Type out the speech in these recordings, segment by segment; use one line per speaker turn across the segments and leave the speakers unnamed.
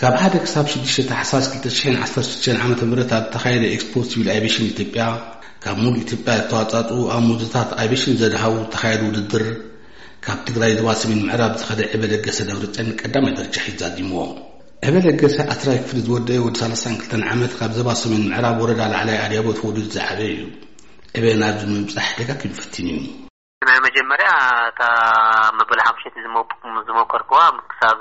ካብ ሓደ ክሳብ ሽዱሽተ ታሕሳስ ክልተ ሽሕን ዓሰርተ ሽዱሽተን ዓመተ ምህረት ኣብ ዝተኻየደ ኤክስፖ ሲቪል ኣቪዬሽን ኢትዮጵያ ካብ ሙሉእ ኢትዮጵያ ዝተዋፃፅኡ ኣብ ሙዱታት ኣቪዬሽን ዘድሃቡ ዝተኻየዱ ውድድር ካብ ትግራይ ዞባ ሰሜን ምዕራብ ዝኸደ ዕበ ለገሰ ደብረፅዮን ቀዳማይ ደረጃ ሒዙ ዛዚምዎ። ዕበ ለገሰ ዓስራይ ክፍሊ ዝወደኤ ወዲ ሰላሳን ክልተን ዓመት ካብ ዞባ ሰሜን ምዕራብ ወረዳ ላዕላይ ኣድያቦ ተወሊዱ ዝዓበየ እዩ። ዕበ ናብዚ ንምብፃሕ ደጋጊሙ ፈቲኑ እዩ።
ናይ መጀመርያ እታ መበል ሓሙሸቲ ዝሞከርክዋ ክሳብ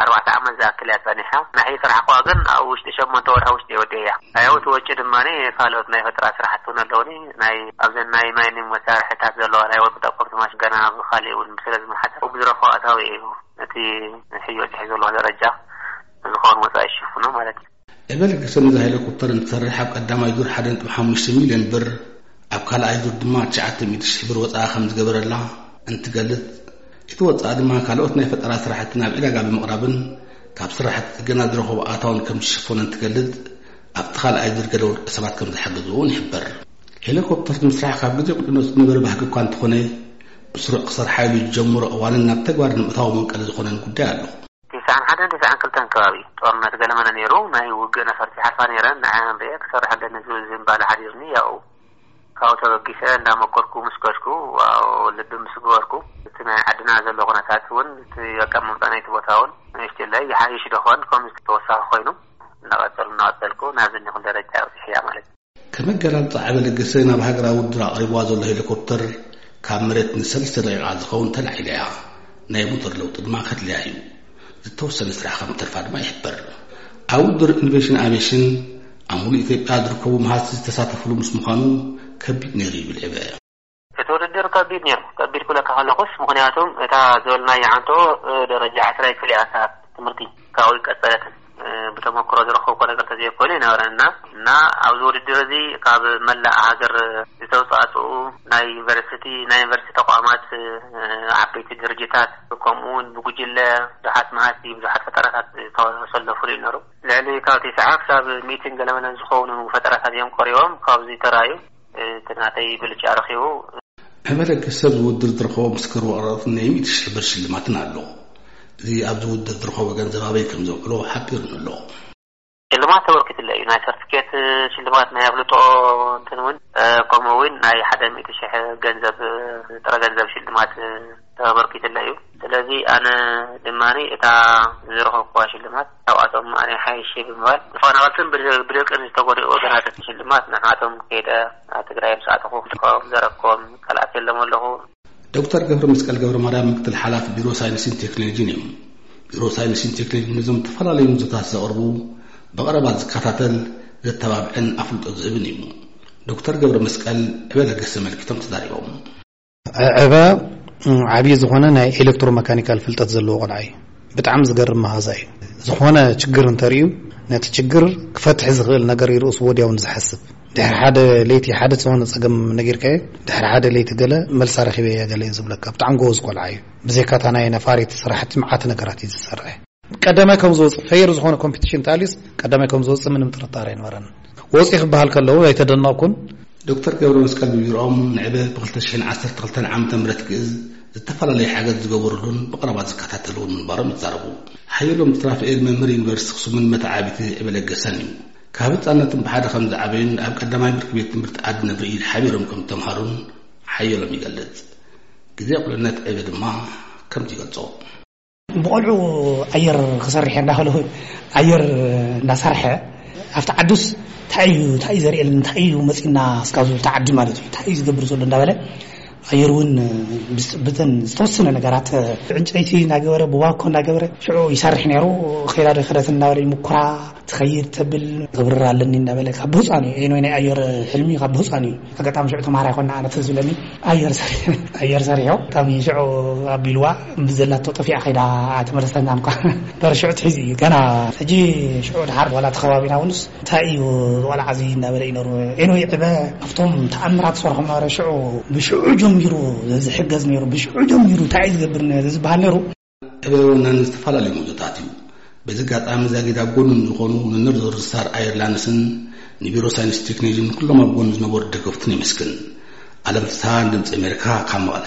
ኣርባዕተ ዓመት ዝኣክል እያ ጸኒሓ። ናይ ስራሕክዋ ግን ኣብ ውሽጢ ሸሞንተ ወርሒ ውሽጢ እየ ወዲኤያ። ያው እቲ ወጪ ድማ ካልኦት ናይ ፈጠራ ስራሕቲ እውን ኣለዉኒ። ናይ ኣብዘን ናይ ማይኒንግ መሳርሒታት ዘለዋ ናይ ወርቂ ጠቆርቲ ማሽን ገና ኣብ ካሊእ እውን ስለ ዝመሓደር ብ ዝረክቦ ኣታዊ እዩ ነቲ ሕጂ በጺሐዮ ዘለኹ ደረጃ ዝኸውን ወጻኢ ዝሽፍኖ ማለት እዩ።
ኤቨል ግሰን ነዛ ሄሊኮፕተር እንትሰርሕ ኣብ ቀዳማይ ዙር ሓደ ነጥቢ ሓሙሽተ ሚልዮን ብር ኣብ ካልኣይ ዙር ድማ ትሽዓተ ሚእቲ ሽሕ ብር ወፃኢ ከምዝገበረላ እንትገልፅ እቲ ወፃኢ ድማ ካልኦት ናይ ፈጠራ ስራሕቲ ናብ ዕዳጋ ብምቕራብን ካብ ስራሕቲ ፅገና ዝረኸቦ ኣታውን ከምዝሽፈኖን ትገልፅ ኣብቲ ካልኣይ ዙር ገለ ውልቀ ሰባት ከምዝሓገዝዎ እውን ይሕበር። ሄሊኮፕተር ምስራሕ ካብ ግዜ ቁልዕነቱ ዝነበረ ባህጊ እኳ እንተኾነ ብስሩዕ ክሰርሓ ኢሉ ዝጀመሮ እዋንን ናብ ተግባር ንምእታዉ መንቀሊ ዝኾነን ጉዳይ ኣሎ።
ትስዓን ሓደን ትስዓን ክልተን ከባቢ ጦርነት ገለመለ ነይሩ ናይ ውግእ ነፈርቲ ይሓልፋ ነይረን ንዐኣን ሪኤ ክሰርሐለን ዝብል ዝንባለ ሓዲርኒ ያኡ ካብኡ ተበጊሰ እንዳመኮርኩ ምስ ከድኩ ዋው ልቢ ምስ ገበርኩ እቲ ናይ ዓድና ዘሎ ኩነታት እውን እቲ ኣቀማምጣ ናይቲ ቦታ እውን ንእሽትለይ ይሓይሽ ዶኾን ከምዚ ተወሳኺ ኮይኑ እናቐፀሉ እናቐፀልኩ ናብዚ እኒኹን ደረጃ ኣብፂሐያ ማለት እዩ።
ከም መገላልጻ ዓቢ ልግሲ ናብ ሃገራዊ ውድድር ኣቕሪብዋ ዘሎ ሄሊኮፕተር ካብ መሬት ንሰልስተ ደቒቓ ዝኸውን ተላዒላ እያ። ናይ ሞተር ለውጢ ድማ ከድልያ እዩ። ዝተወሰነ ስራሕ ከም እትተርፋ ድማ ይሕበር። ኣብ ውድድር ኢንቬሽን ኣቬሽን ኣብ ሙሉእ ኢትዮጵያ ዝርከቡ መሃዝቲ ዝተሳተፍሉ ምስ ምዃኑ ከቢድ ነይሩ ይብል ዕበ።
እቲ ውድድር ከቢድ ነይሩ። ከቢድ ክብለካ ከለኹስ ምኽንያቱም እታ ዝበልናያ ዓንቶ ደረጃ ዓስራይ ክፍሊ እያ እታ ትምህርቲ ካብኡ ኣይቀጸለትን። ብተመክሮ ዝረኸብኩዎ ነገር ተዘየኮይኑ ኣይነበረን እና እና ኣብዚ ውድድር እዚ ካብ መላእ ሃገር ዝተውጻእጽኡ ናይ ዩኒቨርሲቲ ናይ ዩኒቨርሲቲ ተቋማት ዓበይቲ ድርጅታት ከምኡ እውን ብጉጅለ ብዙሓት መሃዝቲ ብዙሓት ፈጠራታት ዝተሰለፉሉ እዩ ነሩ። ልዕሊ ካብ ቴስዓ ክሳብ ሚእትን ገለመለን ዝኸውኑ ፈጠራታት እዮም ቀሪቦም ካብዚ ተራእዩ። እቲ ናተይ ብልጫ ረኺቡ።
ናይ መለክት ሰብ ዝውድር ዝረኸቦ ምስክር ወረቐትን ናይ ሚእቲ ሽሕ ብር ሽልማትን ኣሎ። እዚ ኣብዚ ውድድር ዝረኸቦ ገንዘብ ኣበይ ከም ዘውዕሎ ሓቢሩኒ ኣሎ።
ሽልማት ተበርኪቱለይ እዩ። ናይ ሰርትፍኬት ሽልማት፣ ናይ ኣፍልጦ እንትን እውን ከምኡ እውን ናይ ሓደ ሚእቲ ሽሕ ገንዘብ ጥረ ገንዘብ ሽልማት። ተበርኪትለይ እዩ ስለዚ ኣነ ድማ እታ ዝረኸብኩዋ ሽልማት ካብኣቶም ኣነ ይሓይሽ ብምባል ተፈናቐልትን ብድርቅን ዝተጎድኡ ወገናትን ሽልማት ንዓቶም ከይደ ኣብ ትግራይ ምስ ኣተኹ ከም ዘረክቦም ቃል ኣትየሎም ኣለኹ።
ዶክተር ገብረመስቀል ገብረማርያም ምክትል ሓላፊ ቢሮ ሳይንስን ቴክኖሎጂን እዮም። ቢሮ ሳይንስን ቴክኖሎጂን ነዞም ዝተፈላለዩ ምዞታት ዘቕርቡ ብቐረባ ዝከታተል ዘተባብዕን ኣፍልጦ ዝህብን እዩ። ዶክተር ገብረመስቀል ዕበ ለገሰ መልኪቶም ተዛሪቦም።
ኣዕበ ዓብዪ ዝኾነ ናይ ኤሌክትሮ መካኒካል ፍልጠት ዘለዎ ቆልዓ እዩ ብጣዕሚ ዝገርም መሃዛ እዩ ዝኾነ ችግር እንተርእዩ ነቲ ችግር ክፈትሕ ዝኽእል ነገር ይርእስ ወዲያውን ዝሓስብ ድሕሪ ሓደ ለይቲ ሓደ ዝኾነ ፀገም ነጊርካዮ ድሕሪ ሓደ ለይቲ ገለ መልሳ ረኺበ እያ ገለ እዩ ዝብለካ ብጣዕሚ ጎበዝ ቆልዓ እዩ ብዘይካታ ናይ ነፋሪት ስራሕቲ መዓት ነገራት እዩ ዝሰርዐ ቀደመ ከም ዝወጽእ ፈይር ዝኾነ ኮምፒቲሽን ተሃልዩስ ቀደመ ከም ዝወጽእ ምንም ጥርጣረ ኣይነበረንን። ወጽዩ ክበሃል ከለዉ ኣይተደነቕኩን።
ዶክተር ገብረመስቀል ብቢሮኦም ንዕበ ብ ክልተ ሽሕን ዓሰርተ ክልተን ዓመተ ምህረት ግእዝ ዝተፈላለዩ ሓገዝ ዝገበሩሉን ብቐረባ ዝከታተል'ውን ምንባሮም ይዛረቡ። ሓየሎም ትራፍኤል መምህር ዩኒቨርሲቲ ኣኽሱምን መተዓብይቲ ዕበ ለገሰን እዩ። ካብ ህጻንነቶም ብሓደ ከም ዝዓበዩን ኣብ ቀዳማይ ብርኪ ቤት ትምህርቲ ዓዲ ነብሪ ኢድ ሓቢሮም ከም እተምሃሩን ሓየሎም ይገልጽ። ግዜ ቁልዕነት ዕበ ድማ ከምዚ ይገልጾ።
ብቆልዑ ኣየር ክሰርሕ እንዳበለ ኣየር እንዳሰርሐ ኣብቲ ዓዱስ እንታይ እዩ እንታይ እዩ ዘርእየልና እንታይ እዩ መፂና እስካብ ዝብል ተዓዲ ማለት እዩ እንታይ እዩ ዝገብር ዘሎ እንዳበለ ኣየር እውን ብተን ዝተወሰነ ነገራት ዕንጨይቲ እናገበረ ብባኮ እናገበረ ሽዑ ይሰርሕ ነይሩ ከይዳ ዶ ከደት እናበለ ይሙኩራ ትኸይድ ተብል ገብርር ኣለኒ እናበለ ካብ ብህፃን እዩ ኤንወይ ናይ ኣየር ሕልሚ ካብ ብህፃን እዩ ኣጋጣሚ ሽዑ ተምሃራይ ኮና ኣነ ትዝ ዝብለኒ ኣየር ሰሪሑ ኣየር ሰሪሑ ብጣዕሚ ሽዑ ኣቢልዋ ምስ ዘላቶ ጠፊኣ ከይዳ ኣይተመለሰትናን እኳ እምበር ሽዑ ትሒዙ እዩ ገና ሕጂ ሽዑ ድሓር ዋላ እቲ ከባቢና እውንስ እንታይ እዩ ዝቆልዓ እዚ እንዳበለ እዩ ነሩ ኤንወይ ዕበ ካብቶም ተኣምራት ዝሰርሖም ነበረ ሽዑ ብሽዑ ጀሚሩ ዝሕገዝ ነሩ ብሽዑ ጀሚሩ እንታይ እዩ ዝገብር ዝብሃል ነሩ
ጥበብ ወናኒ ዝተፈላለዩ ምንጭታት እዩ። በዚ ኣጋጣሚ ዛጊድ ኣብ ጎኑ ንዝኾኑ መምህር ዞር ስታር ኣየርላንስን ንቢሮ ሳይንስ ቴክኖሎጂን ኩሎም ኣብ ጎኑ ዝነበሩ ደገፍቱን የመስግን። ዓለም ፍስሃ ድምፂ ኣሜሪካ ካብ መቐለ